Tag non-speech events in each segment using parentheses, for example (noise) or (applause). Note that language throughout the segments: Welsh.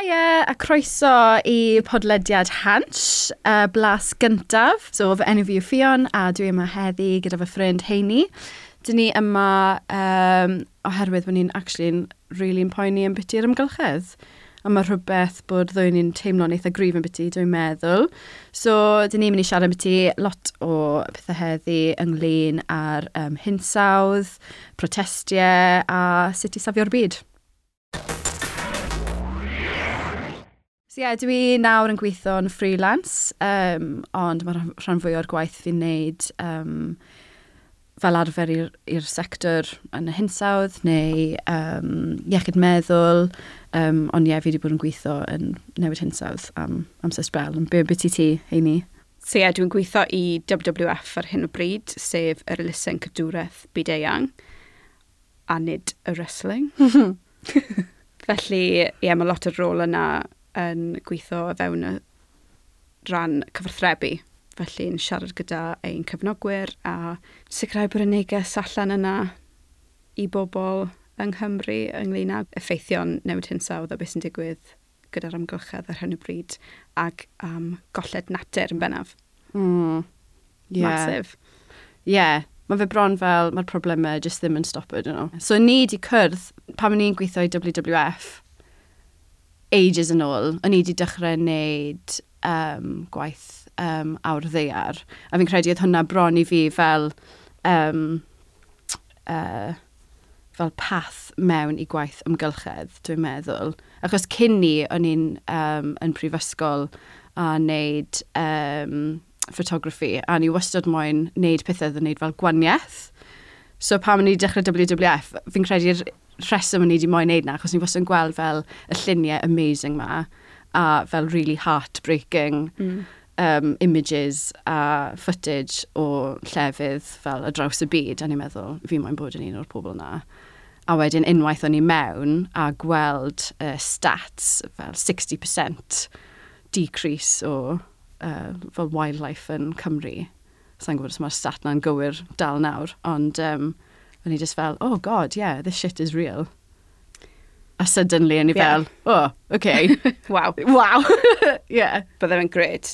Hiya, a croeso i podlediad Hans, y blas gyntaf. So, fy enw fi yw Fion, a dwi yma heddi gyda fy ffrind Heini. Dyn ni yma um, oherwydd bod ni'n actually'n really'n poeni yn byty'r ymgylchedd. A mae rhywbeth bod ddwy ni'n teimlo'n eitha grif yn byty, dwi'n meddwl. So, dyn ni'n mynd i siarad yn byty lot o pethau heddi ynglyn ar um, hinsawdd, protestiau a sut i safio'r byd ie, yeah, dwi nawr yn gweithio yn freelance, um, ond mae rhan fwy o'r gwaith fi'n neud um, fel arfer i'r sector yn y hinsawdd neu um, iechyd meddwl, um, ond ie, yeah, fi wedi bod yn gweithio yn newid hinsawdd am amser sbel, yn byw beth i ti, heini. So ie, yeah, dwi'n gweithio i WWF ar hyn o bryd, sef yr elusen cadwraeth byd eang, a nid y wrestling. (laughs) Felly, ie, yeah, mae lot o'r rôl yna yn gweithio o fewn y rhan cyfarthrebu. Felly, yn siarad gyda ein cyfnogwyr a sicrhau bod y neges allan yna i bobl yng Nghymru ynglyn â effeithion newid hinsawdd a beth sy'n digwydd gyda'r amgylchedd ar hyn o bryd ac am um, golled natur yn bennaf. Mm. Yeah. Masif. Ie, yeah. mae fe bron fel mae'r problemau jyst ddim yn stopio dyn. So ni di cyrdd, pam ni'n gweithio i WWF, ages yn ôl, o'n i wedi dechrau wneud um, gwaith um, awr ddeiar. A fi'n credu oedd hwnna bron i fi fel, um, uh, fel path mewn i gwaith ymgylchedd, dwi'n meddwl. Achos cyn ni, o'n i'n um, yn prifysgol a wneud um, ffotograffi, a ni wastad moyn wneud pethau oedd yn wneud fel gwaniaeth. So pam ni dechrau WWF, fi'n credu'r rheswm o'n i wedi moyn neud na, achos ni wastad yn gweld fel y lluniau amazing ma, a fel really heartbreaking mm. um, images a footage o llefydd fel y draws y byd, a ni'n meddwl, fi moyn bod yn un o'r pobl na. A wedyn unwaith o'n i mewn a gweld uh, stats fel 60% decrease o uh, fel wildlife yn Cymru sa'n gwybod os mae'r stat na'n gywir dal nawr, ond um, o'n i just fel, oh god, yeah, this shit is real. A suddenly o'n i fel, yeah. oh, okay. (laughs) wow. wow. (laughs) yeah. Bydde fe'n gred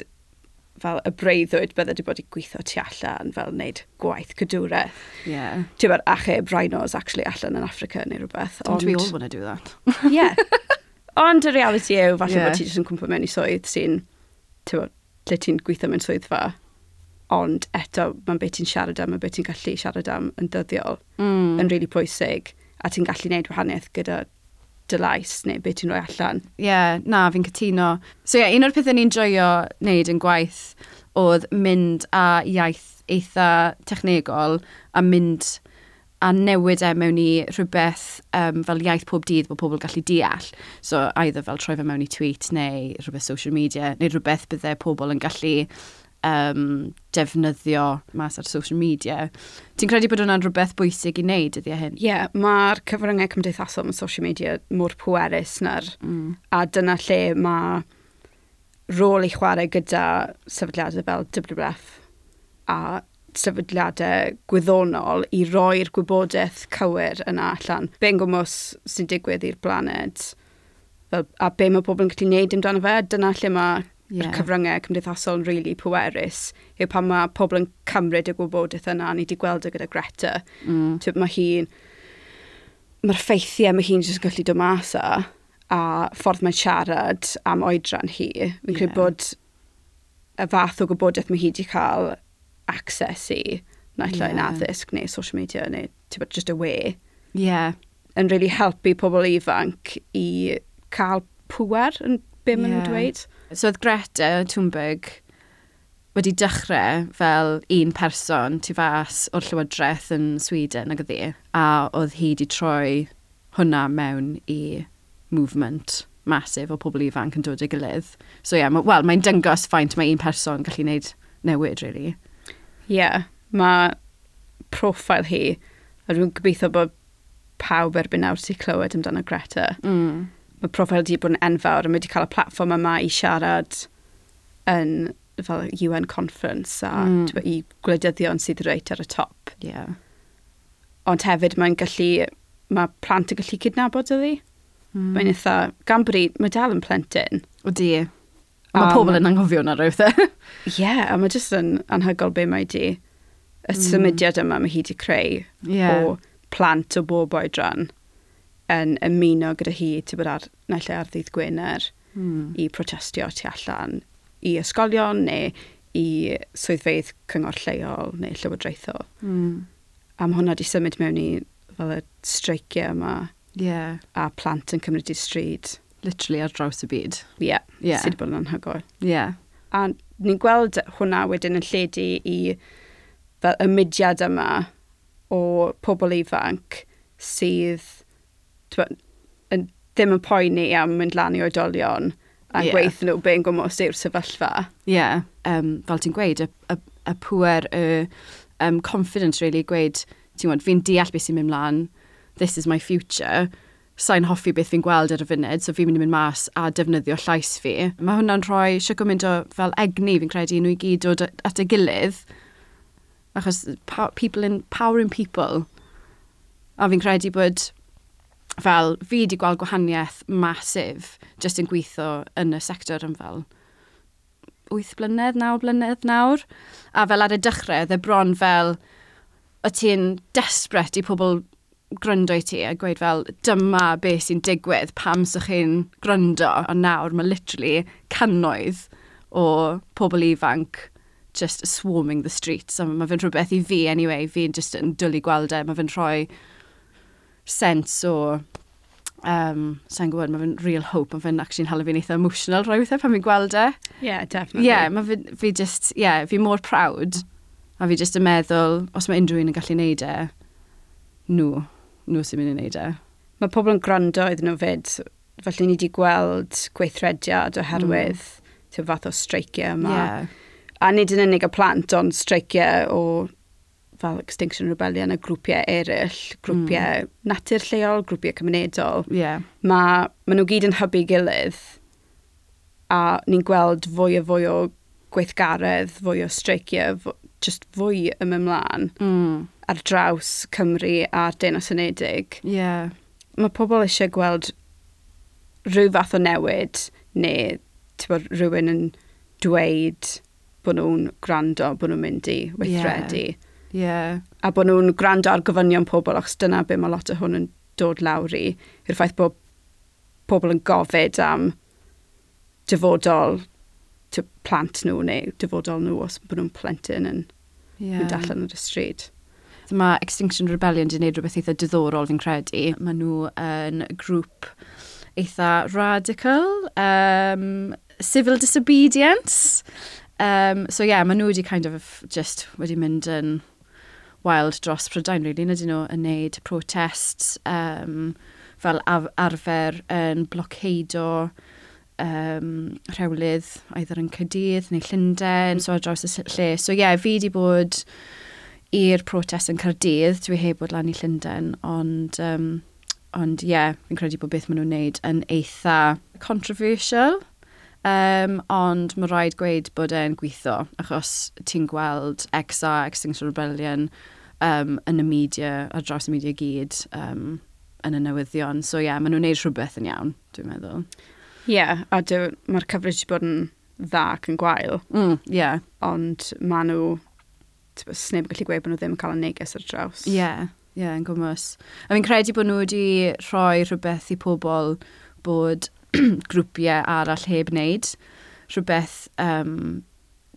fel y breuddwyd bydde wedi bod i gweithio tu allan fel wneud gwaith cydwraeth. Yeah. Ti'n bod achub rhinos actually allan yn Africa neu rhywbeth. Don't ond... we all want to do that. yeah. (laughs) Ond y reality yw, falle yeah. bod ti jyst yn cwmpa mewn i swydd sy'n, ti'n bod, lle ti'n gweithio mewn swydd fa ond eto, mae'n beth ti'n siarad am, mae'n beth ti'n gallu siarad am yn dyddiol, mm. yn really pwysig, a ti'n gallu gwneud wahaniaeth gyda dylais neu beth ti'n rhoi allan. Ie, yeah, na, fi'n cytuno. So ie, yeah, un o'r pethau ni'n joio wneud yn gwaith oedd mynd a iaith eitha technegol a mynd a newid e mewn i rhywbeth um, fel iaith pob dydd bod pobl gallu deall. So either fel troi fe mewn i tweet neu rhywbeth social media neu rhywbeth byddai pobl yn gallu um, defnyddio mas ar social media. Ti'n credu bod hwnna'n rhywbeth bwysig i wneud ydy e hyn? Ie, yeah, mae'r cyfryngau cymdeithasol mewn social media mor pwerus na'r... Mm. A dyna lle mae rôl i chwarae gyda sefydliadau fel WWF a sefydliadau gwyddonol i roi'r gwybodaeth cywir yna allan. Be'n gwmwys sy'n digwydd i'r blaned fel, a be mae pobl yn gallu gwneud amdano fe, dyna lle mae yeah. cyfryngau cymdeithasol yn rili really pwerus yw pan mae pobl yn cymryd y gwybodaeth yna ni wedi gweld y gyda Greta. Mm. Mae hi'n... Mae'r ffeithiau mae hi'n jyst gallu dod mas a, a ffordd mae'n siarad am oedran hi. Fi'n yeah. credu bod y fath o gwybodaeth mae hi wedi cael access i naill yeah. addysg neu social media neu bod, just y we. Yeah. Yn really helpu pobl ifanc i cael pwer yn be maen nhw'n dweud. So oedd Greta Thunberg wedi dechrau fel un person tu fas o'r Llywodraeth yn Sweden ag ydi, a oedd hi wedi troi hwnna mewn i movement masif o pobl ifanc yn dod i gilydd. So ie, yeah, wel, mae'n dyngos faint mae un person gallu gwneud newid, really. Ie, yeah, mae profil hi, a dwi'n gobeithio bod pawb erbyn nawr sy'n clywed amdano Greta. Mm mae profil wedi bod yn enfawr a mae wedi cael y platform yma i siarad yn fel UN conference a mm. i gwleidyddion sydd reit ar y top. Yeah. Ond hefyd mae'n gallu, mae plant yn gallu cydnabod ydi. Mm. Mae'n eitha, gan bryd, mae dal yn plentyn. O di. A mae um, pobl yn anghofio na rhywbeth. (laughs) Ie, yeah, a mae jyst yn anhygol be mae di. Y mm. symudiad yma mae hi wedi creu yeah. o plant o bob oedran yn ymuno gyda hi ti'n bod ar, naill ar ddydd Gwener mm. i protestio tu allan i ysgolion neu i swyddfeidd cyngor lleol neu llywodraethol. Mm. A mae hwnna wedi symud mewn i fel y streicio yma. Yeah. A plant yn cymryd i stryd. Literally ar draws y byd. Ie. Yeah. yeah. Sydd wedi bod yn anhygoel. Ie. Yeah. A ni'n gweld hwnna wedyn yn lledu i fel y mudiad yma o pobl ifanc sydd yn, ddim yn poeni am mynd lan i oedolion a yeah. gweithio nhw be'n gwmwys yw'r sefyllfa. Ie, yeah. um, fel ti'n gweud, y, y, y pwer, y um, confidence really, gweud, ti'n gwybod, fi'n deall beth sy'n mynd mlaen, this is my future, sa'n hoffi beth fi'n gweld ar y funud, so fi'n mynd i mynd mas a defnyddio llais fi. Mae hwnna'n rhoi siwg o mynd o fel egni fi'n credu nhw i gyd dod at y gilydd, achos people in, power in people. A fi'n credu bod fel fi wedi gweld gwahaniaeth masif jyst yn gweithio yn y sector yn fel 8 blynedd, 9 blynedd nawr. A fel ar y dechrau, dde bron fel, o ti'n desbret i pobl gryndo i ti a gweud fel, dyma beth sy'n digwydd pam sych chi'n gryndo. A nawr mae literally cannoedd o pobl ifanc just swarming the streets. So mae fe'n rhywbeth i fi anyway, fi'n just yn dwlu gweld e, mae fe'n rhoi sense o um, sa'n gwybod, mae fe'n real hope, mae fe'n actually'n hala fi'n eitha emotional rhoi wrthau pan fi'n gweld e. Yeah, definitely. Yeah, mae fi, fi just, yeah, fi mor proud. A fi just yn meddwl, os mae unrhyw un yn gallu neud e, nhw, nhw sy'n mynd i neud e. Mae pobl yn gwrando iddyn nhw fyd, felly ni wedi gweld gweithrediad oherwydd mm. fath o streiciau yma. Yeah. A nid yn unig y plant, ond streiciau o fel Extinction Rebellion a grwpiau eraill, grwpiau mm. natur lleol, grwpiau cymunedol, yeah. mae ma nhw gyd yn hybu gilydd a ni'n gweld fwy a fwy o gweithgaredd, fwy o streiciau, just fwy ym ymlaen mm. ar draws Cymru a'r Denos Unedig. Yeah. Mae pobl eisiau gweld rhyw fath o newid neu bod, rhywun yn dweud bod nhw'n gwrando, bod nhw'n mynd i weithredu. Yeah. Yeah. A bod nhw'n gwrando ar gofynion pobl, achos dyna be mae lot o hwn yn dod lawr i, yw'r ffaith bod pobl yn gofyd am dyfodol plant nhw neu dyfodol nhw os bod nhw'n plentyn yn yeah. mynd allan ar y stryd. So mae Extinction Rebellion wedi gwneud rhywbeth eitha diddorol fi'n credu. Mae nhw yn grŵp eitha radical, um, civil disobedience. Um, so yeah, mae nhw wedi kind of just wedi mynd yn wild dros Prydain, really, nid nhw yn neud protests um, fel arfer yn bloceido um, rhewlydd, either yn Cydydd neu Llundain, so ar draws y lle. So ie, yeah, fi wedi bod i'r protest yn Cardydd, dwi heb bod lan i Llundain, ond um, ond ie, yeah, fi'n credu bod beth maen nhw'n wneud yn eitha controversial. Um, ond mae rhaid gweud bod e'n gweithio, achos ti'n gweld EXA, Extinction Rebellion, um, yn y media, ar draws y media gyd, um, yn y newyddion. So ie, yeah, maen nhw'n neud rhywbeth yn iawn, dwi'n meddwl. Ie, yeah, a mae'r coverage bod yn dda ac yn gwael. Mm, yeah. Ond maen nhw, sneb yn gallu gweud bod nhw ddim yn cael y neges ar draws. Ie, yeah, ie, yeah, yn gwmwys. A fi'n credu bod nhw wedi rhoi rhywbeth i pobl bod (clears throat) grwpiau arall heb wneud. Rhywbeth um,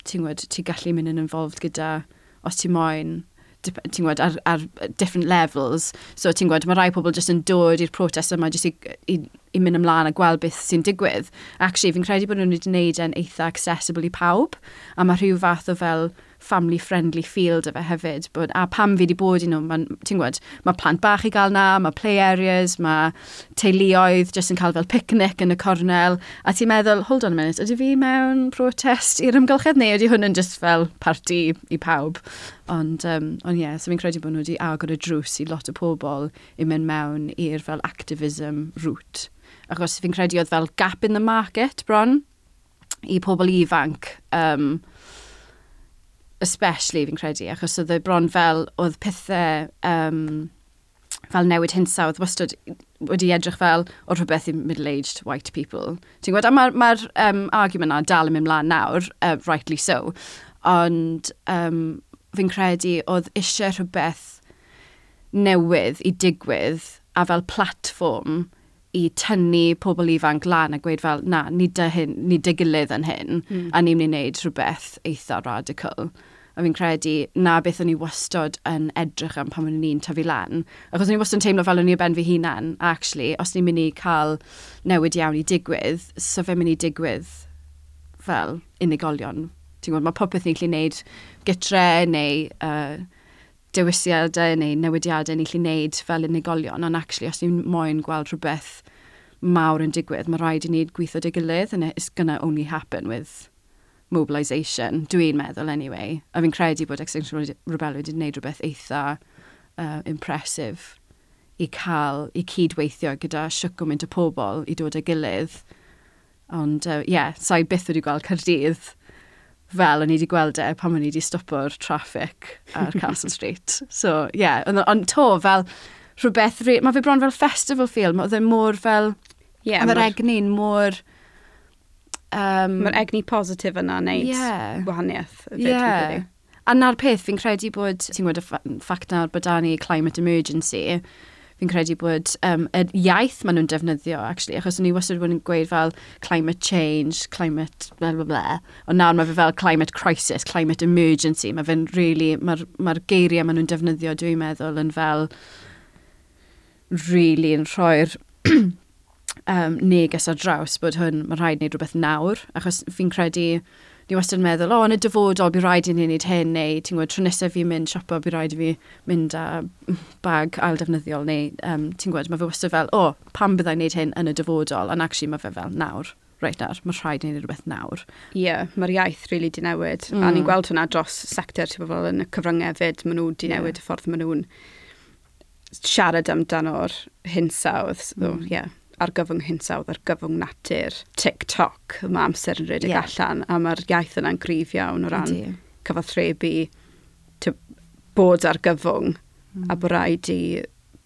ti'n gwybod, ti'n gallu mynd yn involved gyda os ti'n moyn ti'n gwybod, ar, ar different levels. So ti'n gwybod, mae rai pobl jyst yn dod i'r protest yma jyst i, i, i mynd ymlaen a gweld beth sy'n digwydd. Actually, fi'n credu bod nhw'n wedi gwneud e'n eitha accessible i pawb, a mae rhyw fath o fel family-friendly field efo hefyd. Bod, a pam fi wedi bod i nhw, ti'n gwybod, mae plant bach i gael na, mae play areas, mae teuluoedd jyst yn cael fel picnic yn y cornel. A ti'n meddwl, hold on a minute, ydy fi mewn protest i'r ymgylchedd neu ydy hwn yn just fel parti i pawb? Ond, um, ond ie, yeah, so fi'n credu bod nhw wedi agor y drws i lot o pobl i mynd mewn i'r fel activism route. Achos fi'n credu oedd fel gap in the market bron i pobl ifanc um, especially fi'n credu, achos oedd y bron fel, oedd pethau um, fel newid hinsawdd wastad wedi edrych fel o rhywbeth i middle-aged white people. Ti'n gwybod, a mae'r ma, r, ma r, um, argument na dal yn mynd mlaen nawr, uh, rightly so, ond um, fi'n credu oedd eisiau rhywbeth newydd i digwydd a fel platform i tynnu pobl ifanc lan a gweud fel, na, ni dy, hyn, ni dy gilydd yn hyn, mm. a ni'n mynd i wneud rhywbeth eitha radical a fi'n credu na beth o'n i wastod yn edrych am pan o'n i'n tyfu lan. Achos o'n i wastod yn teimlo fel o'n i ben fi hunan, actually, os ni'n mynd i cael newid iawn i digwydd, so fe'n mynd i digwydd fel unigolion. Ti'n gwybod, mae popeth ni'n gallu wneud gytre neu uh, dewisiadau neu newidiadau ni'n gallu wneud fel unigolion, ond actually, os ni'n moyn gweld rhywbeth mawr yn digwydd, mae rhaid i ni gweithio dy gilydd, and it's gonna only happen with mobilisation, dwi'n meddwl anyway. A fi'n credu bod Extinction Rebellion wedi gwneud rhywbeth eitha uh, impressive i cael, i cydweithio gyda siwcw mynd y pobl i dod â gilydd. Ond, ie, uh, yeah, sa'i byth wedi gweld Cardydd fel o'n i wedi gweld e pan o'n i wedi stopo'r traffic ar (laughs) Castle Street. So, ie, yeah, ond on, to fel rhywbeth, mae fe bron fel festival film, oedd e mor fel, yeah, mae'r egni'n mor... mor Um, Mae'r egni positif yna wneud yeah. wahaniaeth. Yeah. A na'r peth, fi'n credu bod, ti'n gwybod y ffact nawr bod da ni climate emergency, fi'n credu bod um, y iaith maen nhw'n defnyddio, actually, achos ni wastad wedi gweud fel climate change, climate blah blah blah, ond nawr mae fe fel climate crisis, climate emergency, mae fe'n really, mae'r ma, geiriau maen nhw'n defnyddio, dwi'n meddwl, yn fel really yn rhoi'r (clears throat) um, neges ar draws bod hwn, mae'n rhaid wneud rhywbeth nawr, achos fi'n credu, ni wastad yn meddwl, o, oh, yn y dyfodol, bydd rhaid i ni wneud hyn, neu, ti'n gwybod, tro nesaf fi'n mynd siopa, bydd rhaid i fi mynd â bag ail defnyddiol, neu, um, ti'n gwybod, mae fe wastad fel, o, oh, pam byddai'n wneud hyn yn y dyfodol, ond actually mae fe fel nawr reit nawr, mae rhaid i ni wneud rhywbeth nawr. Ie, yeah, mae'r iaith rili really di newid. Mm. A ni'n mm. gweld hwnna dros sector ti'n bobl yn y cyfryngau fyd, maen nhw di newid yeah. y ffordd maen nhw'n siarad amdano'r hinsawdd. So, mm. yeah, ar gyfyng hinsawdd, ar gyfyng natur, TikTok, mae amser yn rhedeg yeah. allan, a mae'r iaith yna'n gryf iawn o ran cyfathrebu bod ar gyfwng, mm. a bod rhaid i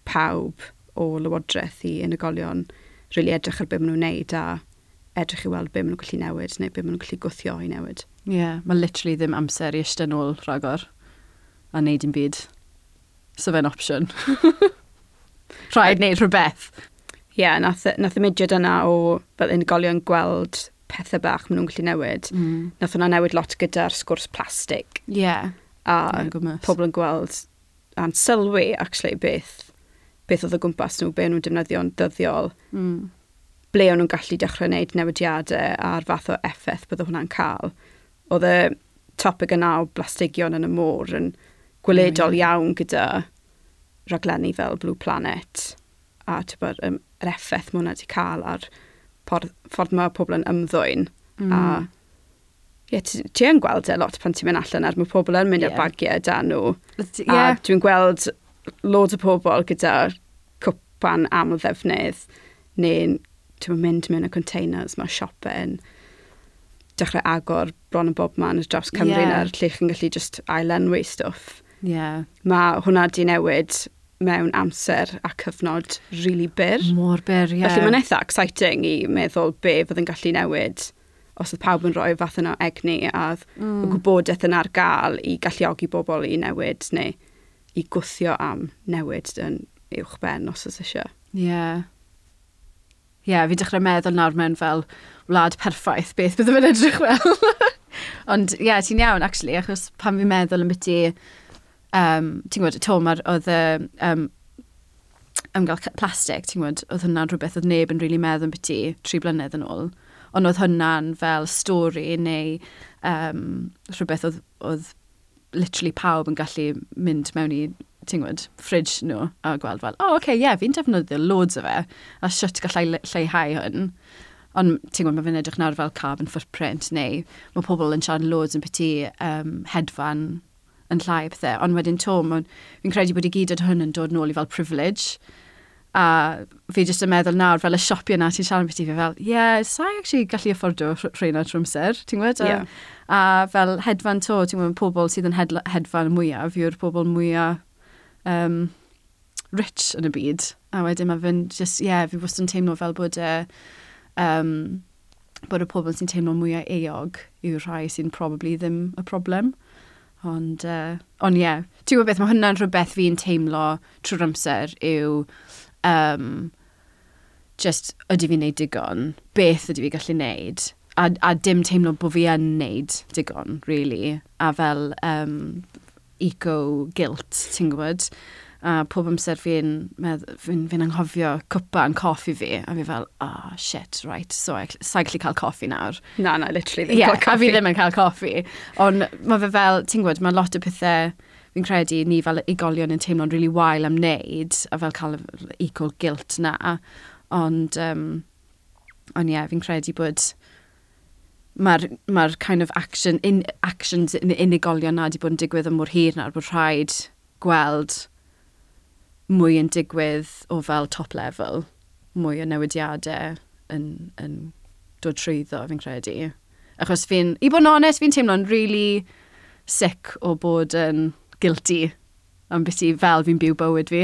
pawb o lywodraeth i unigolion rili really edrych ar beth maen nhw'n neud a edrych i weld beth maen nhw'n gallu newid neu beth maen nhw'n gallu gwthio i newid. Ie, yeah, mae literally ddim amser i eistedd nôl rhagor a neud i'n byd. So fe'n opsiwn. (laughs) Rhaid wneud rhywbeth yeah, nath, nath y midget yna o fel unigolion gweld pethau bach maen nhw'n gallu newid. Mm. Nath hwnna newid lot gyda'r sgwrs plastig. Yeah. A yeah, pobl yn gweld a'n sylwi, actually, beth, beth oedd o gwmpas nhw, beth nhw'n defnyddio'n dyddiol. Mm. Ble o'n nhw'n gallu dechrau wneud newidiadau a'r fath o effaith bydd hwnna'n cael. Oedd y topic yna o blastigion yn y môr yn gweledol mm. iawn gyda raglenni fel Blue Planet a tybod, um, yr effaith mae hwnna wedi cael ar ffordd, mae pobl yn ymddwyn. Mm. A ie, ti, ti yn gweld e lot pan ti'n mynd allan ar mae pobl yn mynd yeah. ar bagiau da nhw. Yeah. A dwi'n gweld loads o pobl gyda cwpan am y ddefnydd neu'n mynd mewn y containers, mae siopau yn dechrau agor bron yn bob man y draws Cymru yeah. na'r lle chi'n gallu just ailenwi stwff. Yeah. Mae hwnna di newid mewn amser a cyfnod really byr. Mor byr, ie. Yeah. Felly mae'n eitha exciting i meddwl be fydd yn gallu newid os oedd pawb yn rhoi fath yna egni a mm. y gwybodaeth yn ar gael i galluogi bobl i newid neu i gwthio am newid yn uwch ben os oes eisiau. Ie. Yeah. Ie, yeah, fi dechrau meddwl nawr mewn fel wlad perffaith beth bydd yn edrych fel. (laughs) Ond ie, yeah, ti'n iawn, actually, achos pan fi'n meddwl am beth um, ti'n gwybod, to, mae'r, oedd y, um, ymgael plastig, ti'n gwybod, oedd hwnna'n rhywbeth oedd neb yn rili really meddwl byti tri blynedd yn ôl. Ond oedd hwnna'n fel stori neu um, rhywbeth oedd, oedd literally pawb yn gallu mynd mewn i ti'n gwybod, fridge nhw a gweld fel, o, oh, oce, okay, ie, yeah, fi'n defnyddio loads o fe, a siwt gallai lleihau hwn. Ond ti'n gwybod, mae fe'n edrych nawr fel carbon footprint, neu mae pobl yn siarad loads yn peti um, hedfan yn llai pethau, ond wedyn to, fi'n credu bod i gyd at hwn yn dod nôl i fel privilege, a fi jyst yn meddwl nawr, fel y siopio na, ti'n siarad beth i fi fel, ie, yeah, sa'i actually gallu afforddio rheina trwy amser, ti'n gwybod? Yeah. A, a fel hedfan to, ti'n gwybod, pobl sydd yn hedfan mwyaf, yw'r pobl mwyaf um, rich yn y byd. A wedyn mae fy'n just, ie, yeah, fi wrth yn teimlo fel bod e, um, bod y pobl sy'n teimlo mwyaf eog yw'r rhai sy'n probably ddim y problem. Ond, uh, ond ie, yeah. ti'n gwybod beth, mae hwnna'n rhywbeth fi'n teimlo trwy'r amser yw um, just ydy fi'n neud digon, beth ydy fi gallu neud, a, a dim teimlo bod fi yn neud digon, really, a fel um, eco-guilt, ti'n gwybod? A pob amser fi'n fi fi anghofio cwpa yn coffi fi. A fi fel, oh, shit, right. So, sa'n gallu cael coffi nawr. Na, na, literally ddim yeah, cael coffi. A fi ddim yn cael coffi. Ond mae fe fel, ti'n gwybod, mae lot o pethau fi'n credu ni fel igolion yn teimlo'n really wael am wneud a fel cael equal guilt na. Ond, um, ond ie, yeah, fi'n credu bod mae'r ma kind of action, in, actions in, unigolion na wedi bod yn digwydd yn mor hir nawr bod rhaid gweld mwy yn digwydd o fel top level, mwy o newidiadau yn, yn dod trwyddo, fi'n credu. Achos fi'n, i bod yn onest, fi'n teimlo'n really sick o bod yn guilty am beth i fel fi'n byw bywyd fi.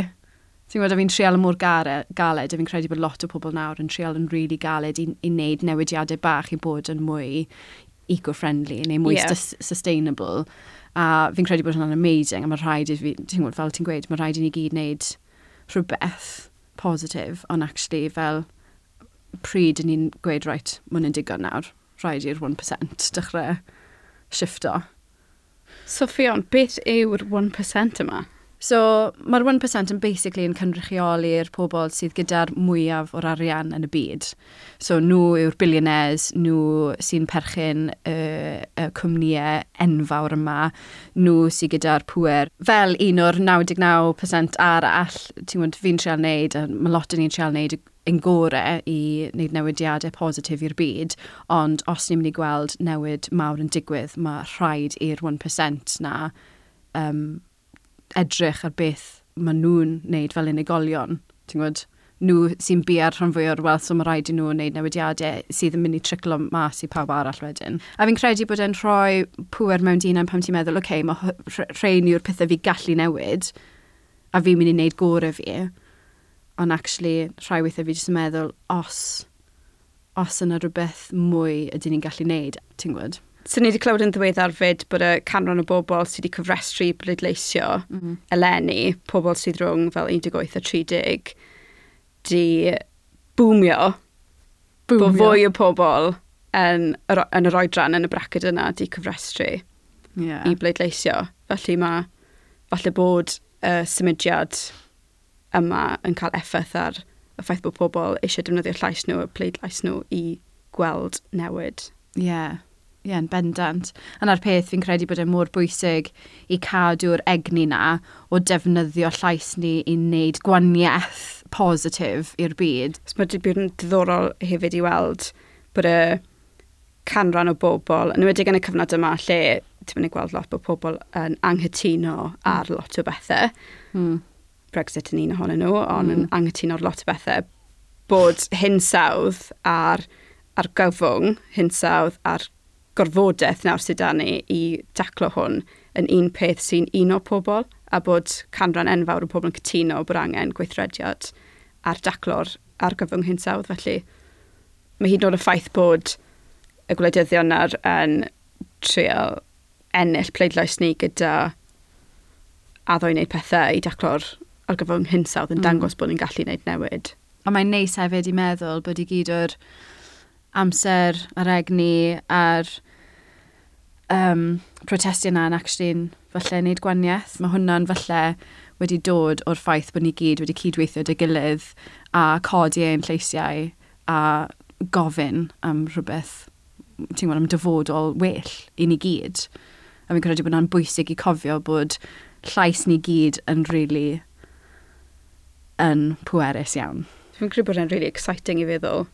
Ti'n gwybod, fi'n trial mor galed, a fi'n credu bod lot o pobl nawr yn trial yn really galed i, i wneud newidiadau bach i bod yn mwy eco-friendly neu mwy yeah. sustainable. A fi'n credu bod hwnna'n amazing, a mae rhaid i fi, ti'n gwybod, fel ti'n gweud, mae rhaid i ni gyd wneud rhywbeth positif, ond actually fel pryd yn ni'n gweud, right, mae'n yn digon nawr, rhaid i'r 1% dechrau shifto. So Fion, beth yw'r 1% yma? So mae'r 1% yn basically yn cynrychioli'r pobl sydd gyda'r mwyaf o'r arian yn y byd. So nhw yw'r billionaires, nhw sy'n perchyn y y cwmnïau enfawr yma, nhw sydd gyda'r pwer. Fel un o'r 99% arall, ti'n gwybod, fi'n trial wneud, a mae lot yn ni'n trial wneud yn gorau i wneud newidiadau positif i'r byd, ond os ni'n mynd i gweld newid mawr yn digwydd, mae rhaid i'r 1% na um, edrych ar beth maen nhw'n wneud fel unigolion. Ti'n gwybod? nhw sy'n biar rhan fwy o'r weld, so mae rhaid i nhw wneud newidiadau sydd yn mynd i triclo mas i pawb arall wedyn. A fi'n credu bod e'n rhoi pwer mewn dina'n pam ti'n meddwl, oce, okay, mae rhain yw'r pethau fi gallu newid, a fi'n mynd i wneud gore fi. Ond actually, rhai weithiau fi jyst yn meddwl, os, os yna rhywbeth mwy ydyn ni'n gallu wneud, ti'n gwybod? So ni wedi clywed yn ddiweddar fyd bod y canran o bobl sydd wedi cyfrestru bleidleisio mm -hmm. eleni, pobl sydd rhwng fel 18 a 30, di bwmio. Bwmio. Bod fwy o pobl yn, yn yr oedran yn y bracyd yna di cyfrestru yeah. i bleidleisio. Felly mae, falle bod y symudiad yma yn cael effaith ar y ffaith bod pobl eisiau defnyddio llais nhw, y pleidlais nhw i gweld newid. Ie. Yeah. Ie, yeah, bendant. A na'r peth fi'n credu bod e mor bwysig i cadw'r egni na o defnyddio llais ni i wneud gwaniaeth positif i'r byd. So, mae wedi yn diddorol hefyd i weld bod y canran o bobl, yn wedi yn y cyfnod yma lle ti'n mynd i gweld lot bod pobl yn anghytuno ar lot o bethau. Mm. Brexit yn un ohonyn nhw, ond mm. yn hmm. anghytuno ar lot o bethau. Bod hinsawdd ar, ar gyfwng, hinsawdd ar gorfodaeth nawr sydd dan ni i daclo hwn yn un peth sy'n un o pobl a bod canran enfawr o pobl yn cytuno bod angen gweithrediad ar daclo'r argyfwng hinsawdd. Felly mae hyd yn oed y ffaith bod y gwleidyddion nawr yn trio ennill pleidlais ni gyda addo i wneud pethau i daclo'r argyfwng hinsawdd yn mm. dangos bod ni'n gallu wneud newid. A mae'n neis hefyd i meddwl bod i gyd o'r amser ar egni a'r um, protestio yna yn actually'n falle wneud gwaniaeth. Mae hwnna'n falle wedi dod o'r ffaith bod ni gyd wedi cydweithio dy gilydd a codi ein lleisiau a gofyn am rhywbeth, ti'n gwybod, am dyfodol well i ni gyd. A fi'n credu bod hwnna'n bwysig i cofio bod llais ni gyd yn really yn pwerus iawn. Fi'n credu bod hwnna'n really exciting i feddwl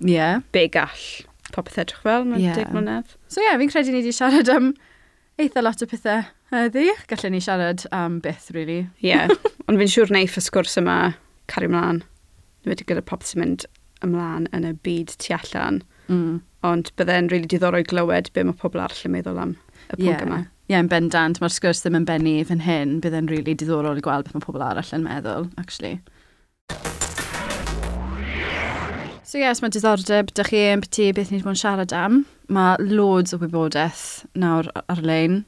yeah. be gall popeth edrych fel mewn yeah. deg mlynedd. So ie, yeah, fi'n credu ni wedi siarad am eitha lot o pethau heddi. Gallwn ni siarad am byth, really. Ie, yeah. (laughs) ond fi'n siŵr neif y sgwrs yma cario ymlaen. Nid wedi gyda popeth sy'n mynd ymlaen yn y byd tu allan. Mm. Ond byddai'n rili really diddorol glywed be mae pobl arall yn meddwl am y pwnc yeah. yma. Ie, yeah, yn bendant. Mae'r sgwrs ddim yn bennu fan hyn. Byddai'n rili really diddorol i gweld beth mae pobl arall yn meddwl, actually. So yes, mae diddordeb dych chi yn beti beth ni wedi bod yn siarad am. Mae loads o wybodaeth nawr ar-lein.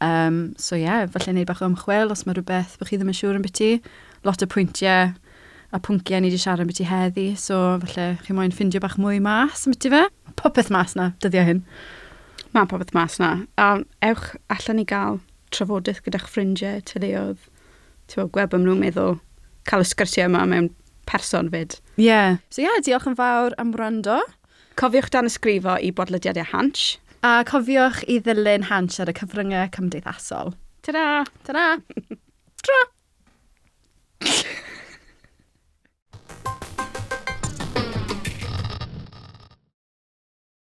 Um, so ie, yeah, falle wneud bach o ymchwil os mae rhywbeth bych chi ddim yn siŵr yn beti. Lot o pwyntiau a pwnciau ni wedi siarad yn beti heddi, so falle chi moyn ffindio bach mwy mas yn beti fe. Popeth mas na, dyddiau hyn. Mae popeth mas na. A ewch allan ni gael trafodaeth gyda'ch ffrindiau, tyluodd, ti'n gweld gweb nhw'n meddwl, cael y sgyrsiau yma mewn person fyd. Ie. Yeah. So ie, yeah, diolch yn fawr am wrando. Cofiwch dan ysgrifo i bodlediadau Hansh. A cofiwch i ddilyn Hansh ar y cyfryngau cymdeithasol. Ta-da! Ta-da! Tro! (laughs)